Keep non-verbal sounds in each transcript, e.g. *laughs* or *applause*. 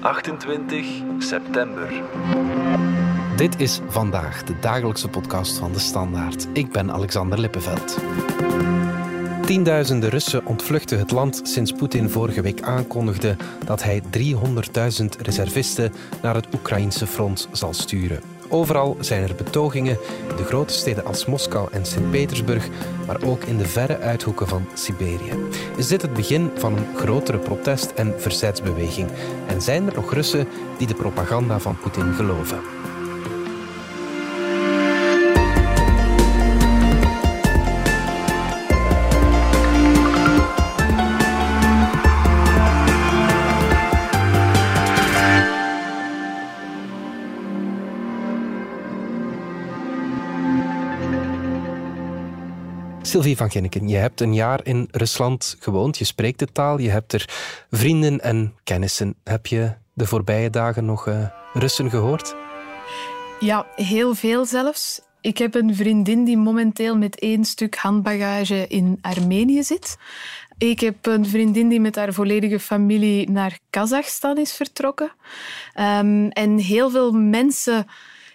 28 september. Dit is vandaag de dagelijkse podcast van de Standaard. Ik ben Alexander Lippenveld. Tienduizenden Russen ontvluchten het land sinds Poetin vorige week aankondigde dat hij 300.000 reservisten naar het Oekraïnse front zal sturen. Overal zijn er betogingen in de grote steden als Moskou en Sint-Petersburg, maar ook in de verre uithoeken van Siberië. Is dit het begin van een grotere protest- en verzetsbeweging? En zijn er nog Russen die de propaganda van Poetin geloven? Sylvie van Ginneken, je hebt een jaar in Rusland gewoond, je spreekt de taal, je hebt er vrienden en kennissen. Heb je de voorbije dagen nog uh, Russen gehoord? Ja, heel veel zelfs. Ik heb een vriendin die momenteel met één stuk handbagage in Armenië zit. Ik heb een vriendin die met haar volledige familie naar Kazachstan is vertrokken. Um, en heel veel mensen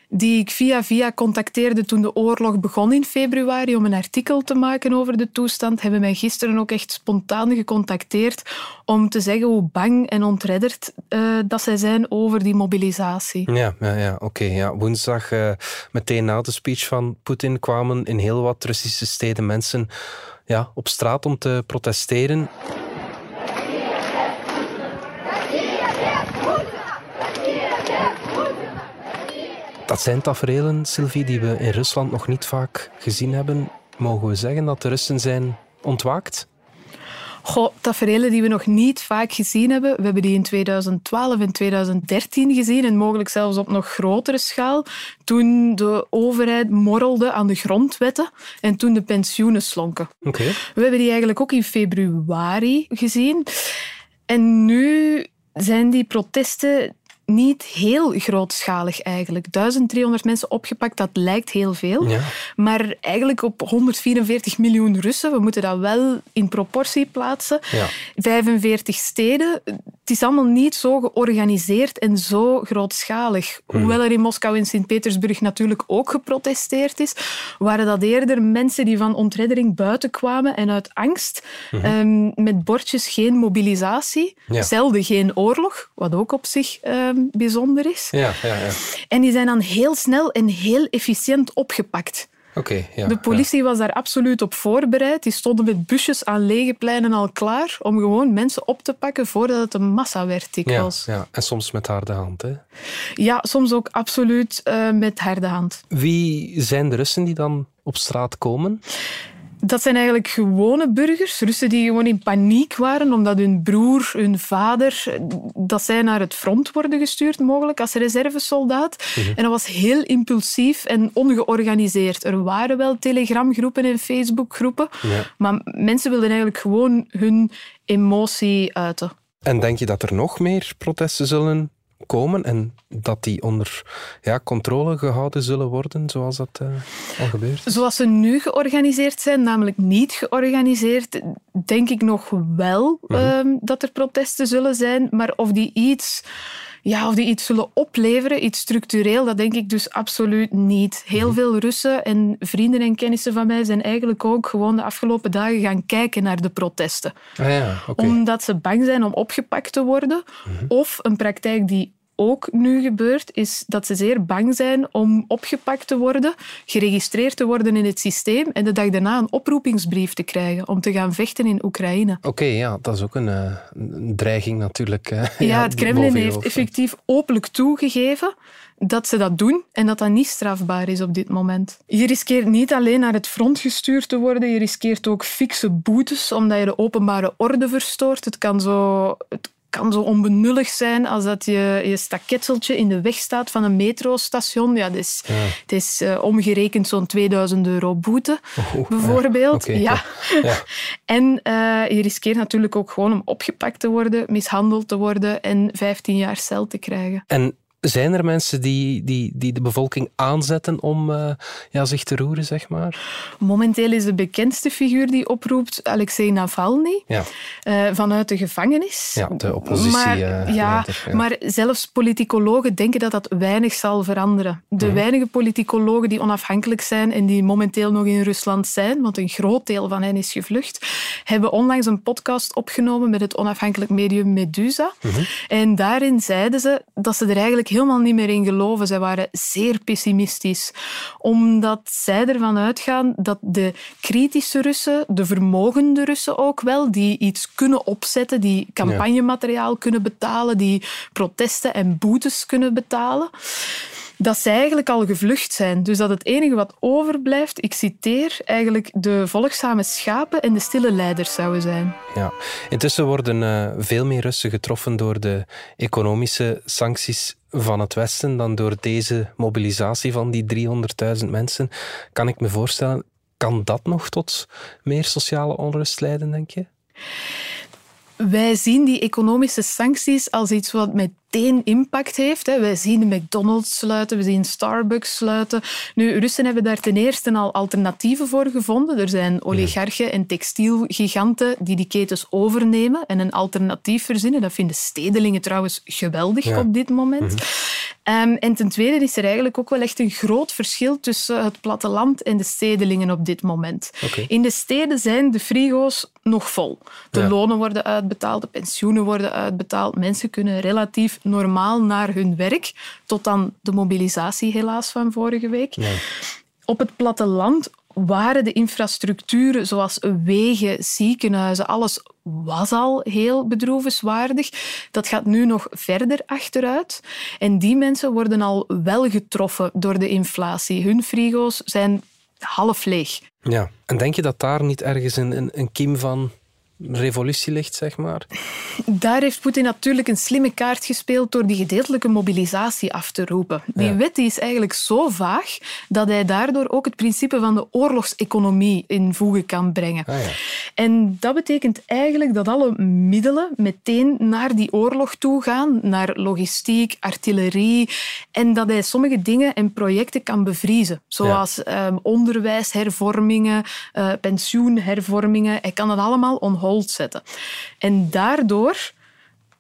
die ik via via contacteerde toen de oorlog begon in februari om een artikel te maken over de toestand, hebben mij gisteren ook echt spontaan gecontacteerd om te zeggen hoe bang en ontredderd uh, dat zij zijn over die mobilisatie. Ja, ja, ja oké. ja. Woensdag, uh, meteen na de speech van Poetin, kwamen in heel wat Russische steden mensen ja, op straat om te protesteren. Dat zijn tafereelen, Sylvie, die we in Rusland nog niet vaak gezien hebben. Mogen we zeggen dat de Russen zijn ontwaakt? Goh, tafereelen die we nog niet vaak gezien hebben. We hebben die in 2012 en 2013 gezien en mogelijk zelfs op nog grotere schaal. Toen de overheid morrelde aan de grondwetten en toen de pensioenen slonken. Okay. We hebben die eigenlijk ook in februari gezien. En nu zijn die protesten niet heel grootschalig eigenlijk. 1300 mensen opgepakt, dat lijkt heel veel. Ja. Maar eigenlijk op 144 miljoen Russen, we moeten dat wel in proportie plaatsen. Ja. 45 steden. Het is allemaal niet zo georganiseerd en zo grootschalig. Hmm. Hoewel er in Moskou en Sint-Petersburg natuurlijk ook geprotesteerd is, waren dat eerder mensen die van ontreddering buiten kwamen en uit angst, um, met bordjes geen mobilisatie, Ja. zelden geen oorlog, wat ook op zich um, bijzonder is. Ja, ja, ja. En die zijn dan heel snel en heel efficiënt opgepakt. Oké, ja. De politie was daar absoluut op voorbereid. Die stonden met busjes aan lege pleinen al klaar om gewoon mensen op te pakken voordat het een massa werd ja, dikwijls. ja, ja. En soms met harde hand. Hè. Ja, soms ook absoluut uh, met harde hand. Wie zijn de Russen die dan op straat komen? Dat zijn eigenlijk gewone burgers, Russen die gewoon in paniek waren omdat hun broer, hun vader, dat zij naar het front worden gestuurd, mogelijk als reservesoldaat. Mm -hmm. En dat was heel impulsief en ongeorganiseerd. Er waren wel telegramgroepen en facebookgroepen, Ja. maar mensen wilden eigenlijk gewoon hun emotie uiten. En denk je dat er nog meer protesten zullen komen en dat die onder ja, controle gehouden zullen worden, zoals dat uh, al gebeurt? Zoals ze nu georganiseerd zijn, namelijk niet georganiseerd, denk ik nog wel Mhm. um, dat er protesten zullen zijn. Maar of die iets... Ja, of die iets zullen opleveren, iets structureel, dat denk ik dus absoluut niet. Heel Mhm. veel Russen en vrienden en kennissen van mij zijn eigenlijk ook gewoon de afgelopen dagen gaan kijken naar de protesten. Ah ja. Omdat ze bang zijn om opgepakt te worden. Mhm. Of een praktijk die ook nu gebeurt, is dat ze zeer bang zijn om opgepakt te worden, geregistreerd te worden in het systeem en de dag daarna een oproepingsbrief te krijgen om te gaan vechten in Oekraïne. Oké, ja, dat is ook een, uh, een dreiging natuurlijk. Uh, ja, het Kremlin heeft effectief openlijk toegegeven dat ze dat doen en dat dat niet strafbaar is op dit moment. Je riskeert niet alleen naar het front gestuurd te worden, je riskeert ook fikse boetes omdat je de openbare orde verstoort. Het kan zo... Het kan zo onbenullig zijn als dat je, je staketseltje in de weg staat van een metrostation. Ja, het is, Ja. het is uh, omgerekend zo'n 2000 euro boete, Oh, bijvoorbeeld. ja. ja. *laughs* En uh, je riskeert natuurlijk ook gewoon om opgepakt te worden, mishandeld te worden en 15 jaar cel te krijgen. En Zijn er mensen die, die, die de bevolking aanzetten om uh, ja, zich te roeren, zeg maar? Momenteel is de bekendste figuur die oproept Alexei Navalny ja. Uh, vanuit de gevangenis. Ja, de oppositie. Maar, uh, ja, ja, maar zelfs politicologen denken dat dat weinig zal veranderen. De Mhm. weinige politicologen die onafhankelijk zijn en die momenteel nog in Rusland zijn, want een groot deel van hen is gevlucht, hebben onlangs een podcast opgenomen met het onafhankelijk medium Medusa. Mhm. En daarin zeiden ze dat ze er eigenlijk helemaal niet meer in geloven. Zij waren zeer pessimistisch, omdat zij ervan uitgaan dat de kritische Russen, de vermogende Russen ook wel, die iets kunnen opzetten, die campagnemateriaal kunnen betalen, die protesten en boetes kunnen betalen, dat zij eigenlijk al gevlucht zijn. Dus dat het enige wat overblijft, ik citeer, eigenlijk de volgzame schapen en de stille leiders zouden zijn. Ja. Intussen worden uh, veel meer Russen getroffen door de economische sancties van het Westen dan door deze mobilisatie van die 300.000 mensen. Kan ik me voorstellen, kan dat nog tot meer sociale onrust leiden, denk je? Wij zien die economische sancties als iets wat meteen impact heeft. Wij zien de McDonald's sluiten, we zien Starbucks sluiten. Nu, Russen hebben daar ten eerste al alternatieven voor gevonden. Er zijn oligarchen en textielgiganten die die ketens overnemen en een alternatief verzinnen. Dat vinden stedelingen trouwens geweldig Ja. op dit moment. Um, en ten tweede is er eigenlijk ook wel echt een groot verschil tussen het platteland en de stedelingen op dit moment. In de steden zijn de frigo's nog vol. De Ja. lonen worden uitbetaald, de pensioenen worden uitbetaald. Mensen kunnen relatief normaal naar hun werk, tot dan de mobilisatie helaas van vorige week. Ja. Op het platteland waren de infrastructuren zoals wegen, ziekenhuizen, alles was al heel bedroevenswaardig. Dat gaat nu nog verder achteruit. En die mensen worden al wel getroffen door de inflatie. Hun frigo's zijn half leeg. Ja. En denk je dat daar niet ergens een, een, een kiem van revolutie ligt, zeg maar? Daar heeft Poetin natuurlijk een slimme kaart gespeeld door die gedeeltelijke mobilisatie af te roepen. Die Ja. wet die is eigenlijk zo vaag dat hij daardoor ook het principe van de oorlogseconomie in voegen kan brengen. Ah, ja. En dat betekent eigenlijk dat alle middelen meteen naar die oorlog toe gaan, naar logistiek, artillerie, en dat hij sommige dingen en projecten kan bevriezen, zoals ehm, onderwijshervormingen, eh, pensioenhervormingen. Hij kan dat allemaal on hold zetten. En daardoor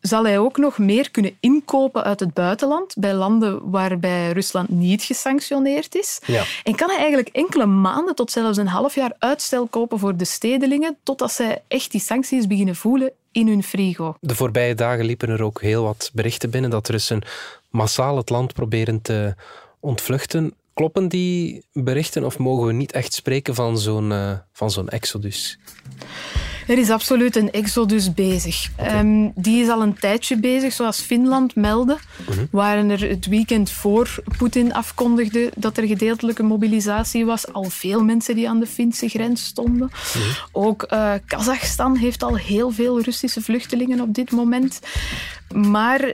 zal hij ook nog meer kunnen inkopen uit het buitenland, bij landen waarbij Rusland niet gesanctioneerd is. Ja. En kan hij eigenlijk enkele maanden tot zelfs een half jaar uitstel kopen voor de stedelingen, totdat zij echt die sancties beginnen voelen in hun frigo. De voorbije dagen liepen er ook heel wat berichten binnen dat Russen massaal het land proberen te ontvluchten. Kloppen die berichten of mogen we niet echt spreken van zo'n eh, van zo'n exodus? Er is absoluut een exodus bezig. Ehm, die is al een tijdje bezig, zoals Finland meldde. Waren er het weekend voor Poetin afkondigde dat er gedeeltelijke mobilisatie was, al veel mensen die aan de Finse grens stonden. Ook eh, Kazachstan heeft al heel veel Russische vluchtelingen op dit moment. Maar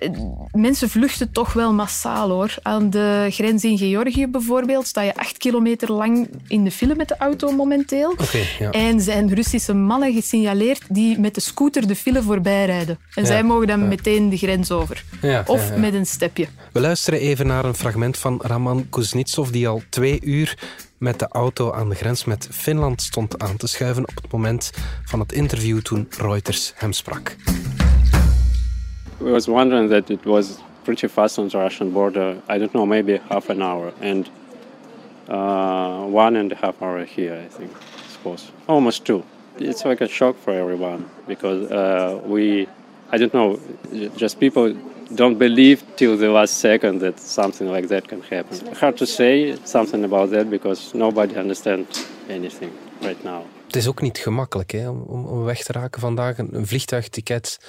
mensen vluchten toch wel massaal hoor. Aan de grens in Georgië bijvoorbeeld sta je acht kilometer lang in de file met de auto momenteel. Oké, ja. En zijn Russische mannen gesignaleerd die met de scooter de file voorbij rijden. En Ja, zij mogen dan ja. meteen de grens over. Ja, Of met een stepje. We luisteren even naar een fragment van Raman Kuznetsov, die al twee uur met de auto aan de grens met Finland stond aan te schuiven op het moment van het interview toen Reuters hem sprak. I was wondering that it was pretty fast on the Russian border. I don't know, maybe half an hour, and uh, one and a half hour here, I think, I suppose, almost two. It's like a shock for everyone because uh, we, I don't know, just people don't believe till the last second that something like that can happen. Hard to say something about that because nobody understands anything right now. Het is ook niet gemakkelijk hè, om, om weg te raken vandaag. Een vliegtuigticket,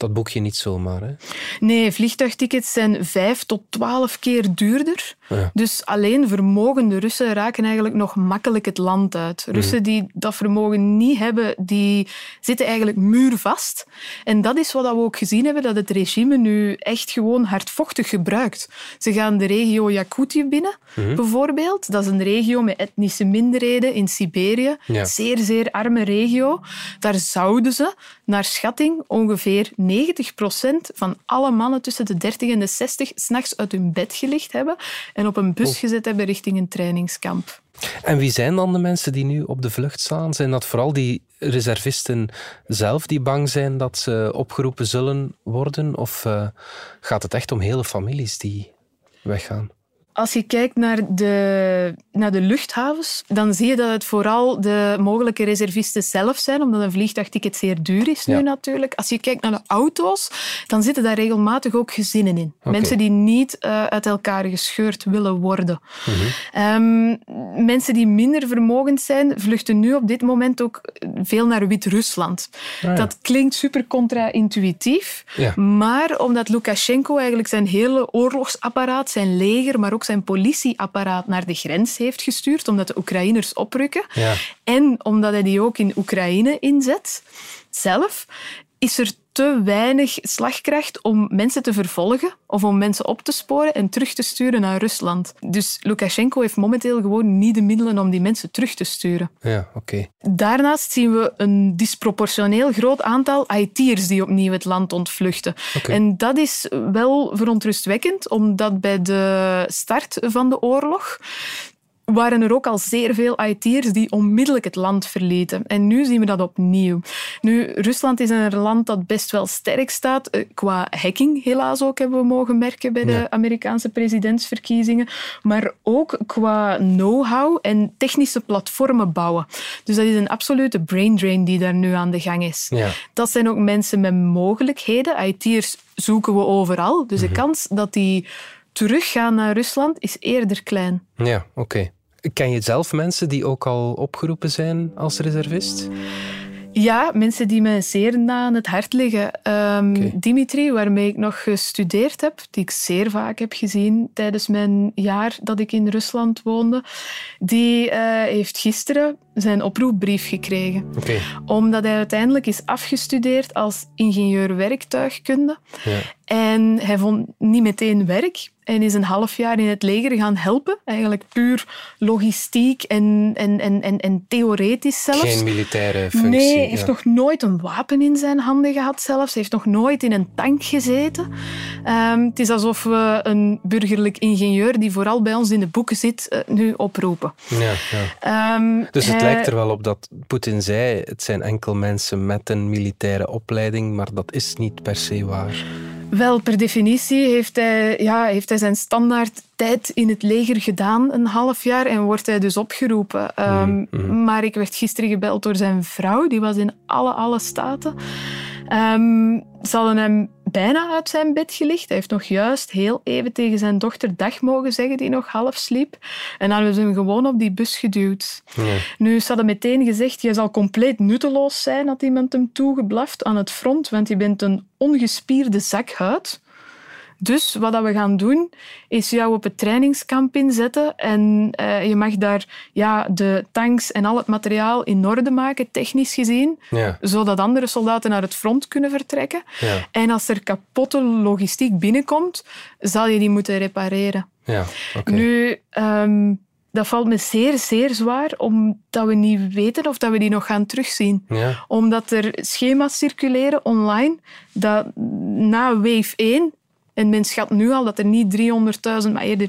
dat boek je niet zomaar. Hè? Nee, vliegtuigtickets zijn vijf tot twaalf keer duurder. Ja. Dus alleen vermogende Russen raken eigenlijk nog makkelijk het land uit. Russen die dat vermogen niet hebben, die zitten eigenlijk muurvast. En dat is wat we ook gezien hebben, dat het regime nu echt gewoon hardvochtig gebruikt. Ze gaan de regio Yakutië binnen, bijvoorbeeld. Dat is een regio met etnische minderheden in Siberië. Ja. Zeer, zeer arme regio. Daar zouden ze, naar schatting, ongeveer 90% van alle mannen tussen de 30 en de 60 s'nachts uit hun bed gelicht hebben en op een bus Oh. gezet hebben richting een trainingskamp. En wie zijn dan de mensen die nu op de vlucht staan? Zijn dat vooral die reservisten zelf die bang zijn dat ze opgeroepen zullen worden? Of eh, gaat het echt om hele families die weggaan? Als je kijkt naar de, naar de luchthavens, dan zie je dat het vooral de mogelijke reservisten zelf zijn, omdat een vliegtuigticket zeer duur is nu Ja. natuurlijk. Als je kijkt naar de auto's, dan zitten daar regelmatig ook gezinnen in. Mensen die niet eh, uit elkaar gescheurd willen worden. Ehm, mensen die minder vermogend zijn, vluchten nu op dit moment ook veel naar Wit-Rusland. ja. Dat klinkt super contra-intuïtief, Ja. maar omdat Lukashenko eigenlijk zijn hele oorlogsapparaat, zijn leger, maar ook zijn politieapparaat naar de grens heeft gestuurd, omdat de Oekraïners oprukken, Ja. en omdat hij die ook in Oekraïne inzet, zelf, is er te weinig slagkracht om mensen te vervolgen of om mensen op te sporen en terug te sturen naar Rusland. Dus Lukashenko heeft momenteel gewoon niet de middelen om die mensen terug te sturen. Ja, oké. Daarnaast zien we een disproportioneel groot aantal IT'ers die opnieuw het land ontvluchten. En dat is wel verontrustwekkend, omdat bij de start van de oorlog waren er ook al zeer veel IT'ers die onmiddellijk het land verlieten. En nu zien we dat opnieuw. Nu, Rusland is een land dat best wel sterk staat, eh, qua hacking helaas ook, hebben we mogen merken bij de. Amerikaanse presidentsverkiezingen, maar ook qua know-how en technische platformen bouwen. Dus dat is een absolute brain drain die daar nu aan de gang is. Ja. Dat zijn ook mensen met mogelijkheden. IT'ers zoeken we overal, dus de kans dat die teruggaan naar Rusland is eerder klein. Ja, oké. Ken je zelf mensen die ook al opgeroepen zijn als reservist? Ja, mensen die mij zeer na aan het hart liggen. Ehm. Dimitri, waarmee ik nog gestudeerd heb, die ik zeer vaak heb gezien tijdens mijn jaar dat ik in Rusland woonde, die eh, heeft gisteren zijn oproepbrief gekregen. Omdat hij uiteindelijk is afgestudeerd als ingenieur werktuigkunde. Ja. En hij vond niet meteen werk en is een half jaar in het leger gaan helpen. Eigenlijk puur logistiek en, en, en, en, en theoretisch zelfs. Geen militaire functie. Nee, hij heeft nog nooit een wapen in zijn handen gehad zelfs. Hij heeft nog nooit in een tank gezeten. Ehm, het is alsof we een burgerlijk ingenieur die vooral bij ons in de boeken zit, eh, nu oproepen. Ja, ja. Ehm, Dus het hij- lijkt er wel op dat Poetin zei, het zijn enkel mensen met een militaire opleiding, maar dat is niet per se waar. Wel, per definitie heeft hij, ja, heeft hij zijn standaard tijd in het leger gedaan, een half jaar, en wordt hij dus opgeroepen. Ehm, Maar ik werd gisteren gebeld door zijn vrouw, die was in alle, alle staten. Ze hadden hem bijna uit zijn bed gelicht. Hij heeft nog juist heel even tegen zijn dochter dag mogen zeggen, die nog half sliep. En dan hebben ze hem gewoon op die bus geduwd. Nu, ze hadden meteen gezegd, je zal compleet nutteloos zijn, had iemand hem toegeblaft aan het front, want je bent een ongespierde zakhuid. Dus wat dat we gaan doen, is jou op het trainingskamp inzetten en eh, je mag daar ja, de tanks en al het materiaal in orde maken, technisch gezien, Ja, zodat andere soldaten naar het front kunnen vertrekken. ja, En als er kapotte logistiek binnenkomt, zal je die moeten repareren. ja. Nu, ehm, dat valt me zeer, zeer zwaar, omdat we niet weten of dat we die nog gaan terugzien. Ja, Omdat er schema's circuleren online dat na wave 1, en men schat nu al dat er niet 300.000, maar eerder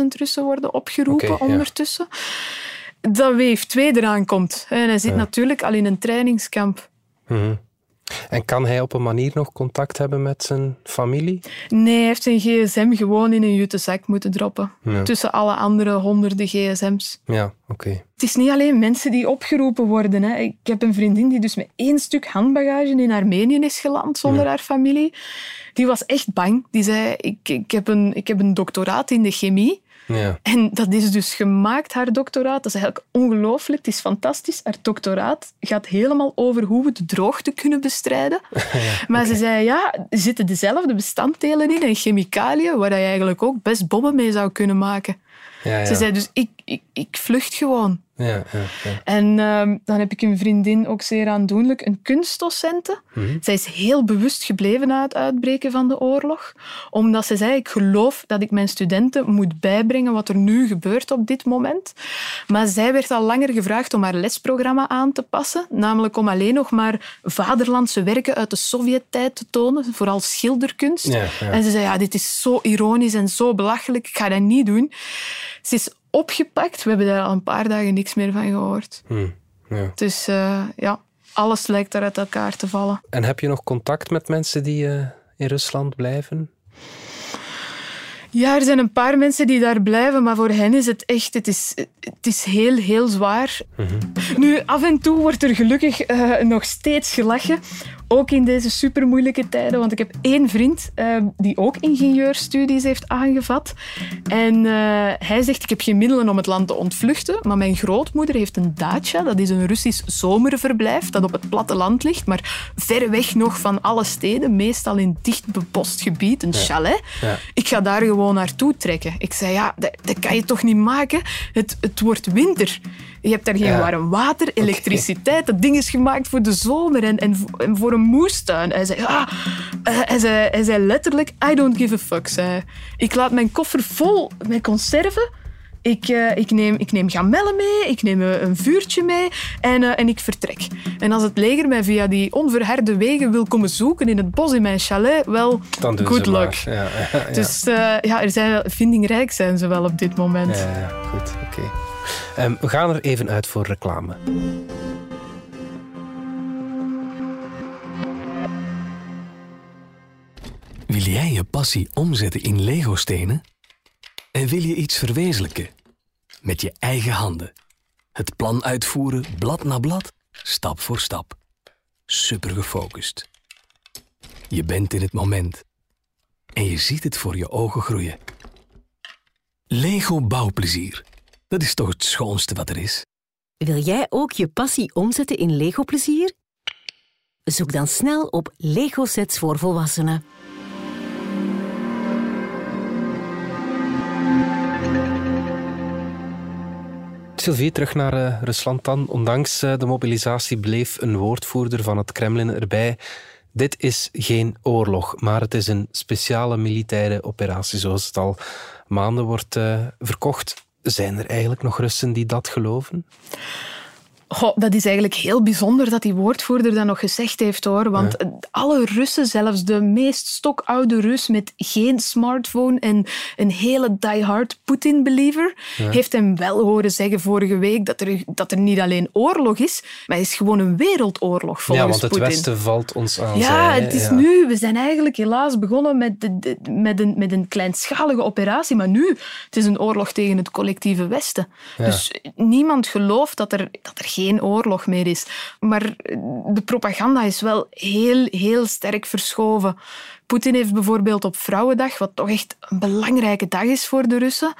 900.000 Russen worden opgeroepen ja. ondertussen, dat wave 2 eraan komt. En hij zit Ja. natuurlijk al in een trainingskamp. mhm. En kan hij op een manier nog contact hebben met zijn familie? Nee, hij heeft zijn gsm gewoon in een jute zak moeten droppen. Ja. Tussen alle andere honderden gsm's. Ja, oké. Het is niet alleen mensen die opgeroepen worden. Hè. Ik heb een vriendin die dus met één stuk handbagage in Armenië is geland zonder haar familie. Die was echt bang. Die zei, ik, ik, heb een, ik heb een doctoraat in de chemie. Ja, En dat is dus gemaakt, haar doctoraat. Dat is eigenlijk ongelooflijk. Het is fantastisch. Haar doctoraat gaat helemaal over hoe we de droogte kunnen bestrijden. *laughs* maar ze zei, ja, er zitten dezelfde bestanddelen in en chemicaliën waar je eigenlijk ook best bommen mee zou kunnen maken. ja, ja. Ze zei dus, ik, ik, ik vlucht gewoon. Ja, ja, ja. En ehm, dan heb ik een vriendin, ook zeer aandoenlijk, een kunstdocente. Mhm. Zij is heel bewust gebleven na het uitbreken van de oorlog. Omdat ze zei, ik geloof dat ik mijn studenten moet bijbrengen wat er nu gebeurt op dit moment. Maar zij werd al langer gevraagd om haar lesprogramma aan te passen. Namelijk om alleen nog maar vaderlandse werken uit de Sovjet-tijd te tonen. Vooral schilderkunst. En ze zei, ja, dit is zo ironisch en zo belachelijk. Ik ga dat niet doen. Ze is opgepakt. We hebben daar al een paar dagen niks meer van gehoord. Hm, ja. Dus eh, ja, alles lijkt daar uit elkaar te vallen. En heb je nog contact met mensen die eh, in Rusland blijven? Ja, er zijn een paar mensen die daar blijven, maar voor hen is het echt het is, het is heel, heel zwaar. Nu, af en toe wordt er gelukkig eh, nog steeds gelachen. Ook in deze supermoeilijke tijden. Want ik heb één vriend eh, die ook ingenieurstudies heeft aangevat. En eh, hij zegt, ik heb geen middelen om het land te ontvluchten. Maar mijn grootmoeder heeft een dacha. Dat is een Russisch zomerverblijf dat op het platteland ligt. Maar ver weg nog van alle steden. Meestal in dicht bebost gebied. Een chalet. Ja. Ik ga daar gewoon naartoe trekken. Ik zei, ja, dat, dat kan je toch niet maken? Het, het wordt winter. Je hebt daar geen Ja. warm water, elektriciteit. Dat ding is gemaakt voor de zomer en, en, en voor een moestuin. Hij zei, ah, eh, hij, zei, hij zei letterlijk, I don't give a fuck. Zei. Ik laat mijn koffer vol met conserven. Ik, eh, ik, neem, ik neem gamellen mee, ik neem eh, een vuurtje mee en, en ik vertrek. En als het leger mij via die onverharde wegen wil komen zoeken in het bos in mijn chalet, wel, good luck. Ja, ja, *laughs* ja. Dus ja, er zijn wel, vindingrijk zijn ze wel op dit moment. Ja, ja, goed, oké. Ehm, we gaan er even uit voor reclame. Wil jij je passie omzetten in Lego-stenen? En wil je iets verwezenlijken? Met je eigen handen. Het plan uitvoeren, blad na blad, stap voor stap. Super gefocust. Je bent in het moment. En je ziet het voor je ogen groeien. Lego bouwplezier. Dat is toch het schoonste wat er is? Wil jij ook je passie omzetten in Lego-plezier? Zoek dan snel op Lego-sets voor volwassenen. Sylvie, terug naar eh, Rusland dan. Ondanks eh, de mobilisatie bleef een woordvoerder van het Kremlin erbij. Dit is geen oorlog, maar het is een speciale militaire operatie, zoals het al maanden wordt eh, verkocht. Zijn er eigenlijk nog Russen die dat geloven? Goh, dat is eigenlijk heel bijzonder dat die woordvoerder dat nog gezegd heeft hoor. Want alle Russen, zelfs de meest stokoude Rus met geen smartphone en een hele diehard Poetin-believer, heeft hem wel horen zeggen vorige week dat er, dat er niet alleen oorlog is, maar het is gewoon een wereldoorlog volgens ja, want het. Westen valt ons aan. Ja, zei het is ja. nu. We zijn eigenlijk helaas begonnen met, de, de- met, een, met een kleinschalige operatie, maar nu het is een oorlog tegen het collectieve Westen. Dus niemand gelooft dat er, dat er geen oorlog meer is. Maar de propaganda is wel heel, heel sterk verschoven. Poetin heeft bijvoorbeeld op Vrouwendag, wat toch echt een belangrijke dag is voor de Russen,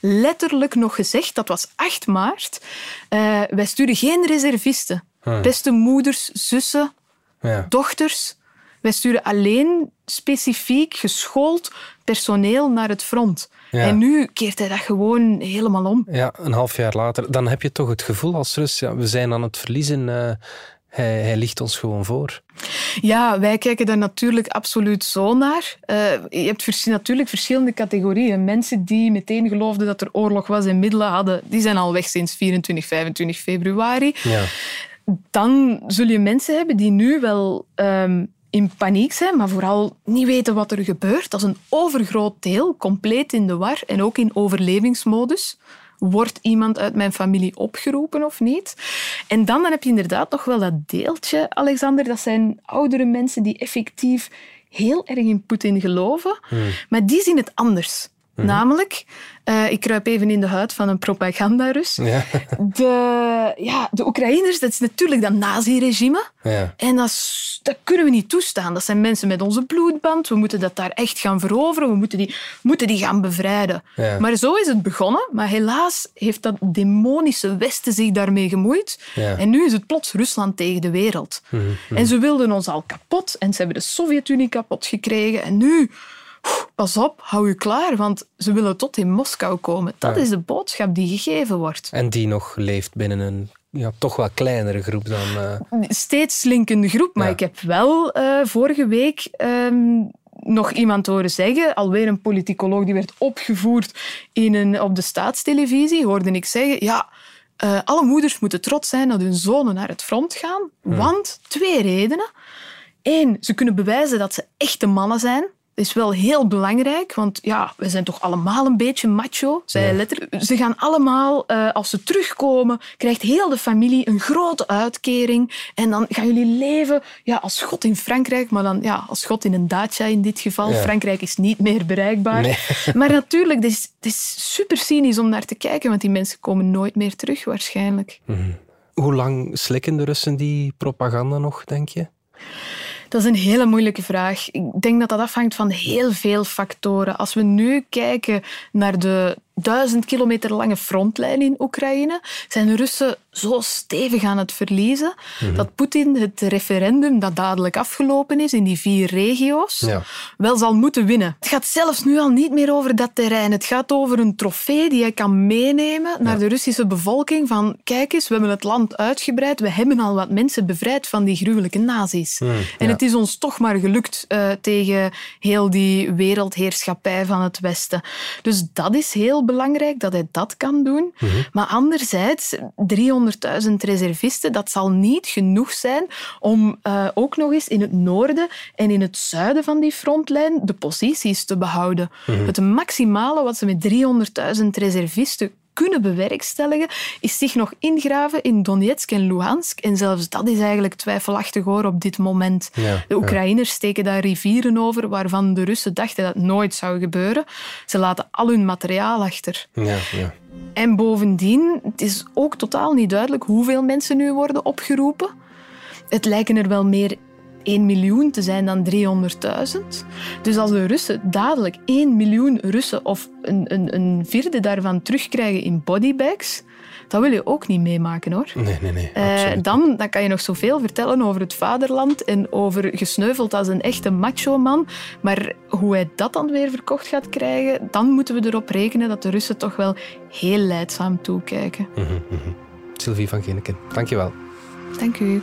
letterlijk nog gezegd, dat was 8 maart, eh, wij sturen geen reservisten. Beste moeders, zussen, Ja. dochters. Wij sturen alleen specifiek geschoold personeel naar het front. Ja. En nu keert hij dat gewoon helemaal om. Ja, een half jaar later. Dan heb je toch het gevoel als Rus, ja, we zijn aan het verliezen. eh, hij, hij ligt ons gewoon voor. Ja, wij kijken daar natuurlijk absoluut zo naar. Eh, je hebt vers- natuurlijk verschillende categorieën. Mensen die meteen geloofden dat er oorlog was en middelen hadden, die zijn al weg sinds 24, 25 februari. Ja. dan zul je mensen hebben die nu wel ehm, in paniek zijn, maar vooral niet weten wat er gebeurt. Dat is een overgroot deel, compleet in de war en ook in overlevingsmodus. Wordt iemand uit mijn familie opgeroepen of niet? En dan, dan heb je inderdaad nog wel dat deeltje, Alexander. Dat zijn oudere mensen die effectief heel erg in Poetin geloven, maar die zien het anders. Namelijk, eh, ik kruip even in de huid van een propagandarus. Ja. De, ja, de Oekraïners, dat is natuurlijk dat naziregime. Ja. En dat, is- dat kunnen we niet toestaan. Dat zijn mensen met onze bloedband. We moeten dat daar echt gaan veroveren. We moeten die, moeten die gaan bevrijden. Ja. Maar zo is het begonnen. Maar helaas heeft dat demonische Westen zich daarmee gemoeid. En nu is het plots Rusland tegen de wereld. En ze wilden ons al kapot. En ze hebben de Sovjet-Unie kapot gekregen. En nu pas op, hou je klaar, want ze willen tot in Moskou komen. Dat is de boodschap die gegeven wordt. En die nog leeft binnen een ja, toch wel kleinere groep dan... Uh... Steeds slinkende groep, maar ik heb wel uh, vorige week... Um, nog iemand horen zeggen, alweer een politicoloog die werd opgevoerd in een, op de staatstelevisie, hoorde ik zeggen, ja, uh, alle moeders moeten trots zijn dat hun zonen naar het front gaan, hmm. want twee redenen. Eén, ze kunnen bewijzen dat ze echte mannen zijn is wel heel belangrijk, want ja, we zijn toch allemaal een beetje macho, zei letterlijk. Ze gaan allemaal, uh, als ze terugkomen, krijgt heel de familie een grote uitkering en dan gaan jullie leven ja, als God in Frankrijk, maar dan ja, als God in een dacia in dit geval. Frankrijk is niet meer bereikbaar. Nee. *laughs* Maar natuurlijk, het is, het is super cynisch om naar te kijken, want die mensen komen nooit meer terug waarschijnlijk. Mm Hoe lang slikken de Russen die propaganda nog, denk je? Dat is een hele moeilijke vraag. Ik denk dat dat afhangt van heel veel factoren. Als we nu kijken naar de duizend kilometer lange frontlijn in Oekraïne, zijn de Russen zo stevig aan het verliezen mhm. dat Poetin het referendum dat dadelijk afgelopen is in die vier regio's ja. wel zal moeten winnen. Het gaat zelfs nu al niet meer over dat terrein. Het gaat over een trofee die hij kan meenemen naar de Russische bevolking van kijk eens, we hebben het land uitgebreid, we hebben al wat mensen bevrijd van die gruwelijke nazi's. Mhm, en het is ons toch maar gelukt uh, tegen heel die wereldheerschappij van het Westen. Dus dat is heel belangrijk dat hij dat kan doen. Mhm. Maar anderzijds, 300.000 reservisten, dat zal niet genoeg zijn om uh, ook nog eens in het noorden en in het zuiden van die frontlijn de posities te behouden. Mhm. Het maximale wat ze met 300.000 reservisten kunnen bewerkstelligen, is zich nog ingraven in Donetsk en Luhansk. En zelfs dat is eigenlijk twijfelachtig hoor op dit moment. de Oekraïners steken daar rivieren over waarvan de Russen dachten dat het nooit zou gebeuren. Ze laten al hun materiaal achter. Ja, ja. En bovendien, het is ook totaal niet duidelijk hoeveel mensen nu worden opgeroepen. Het lijken er wel meer 1 miljoen te zijn dan 300.000. Dus als de Russen dadelijk 1 miljoen Russen of een, een, een vierde daarvan terugkrijgen in bodybags, dat wil je ook niet meemaken hoor. Nee, nee, nee. Uh, dan, dan kan je nog zoveel vertellen over het vaderland en over gesneuveld als een echte macho-man. Maar hoe hij dat dan weer verkocht gaat krijgen, dan moeten we erop rekenen dat de Russen toch wel heel leidzaam toekijken. Mm -hmm. Sylvie van Ginneken, dankjewel. Dank u.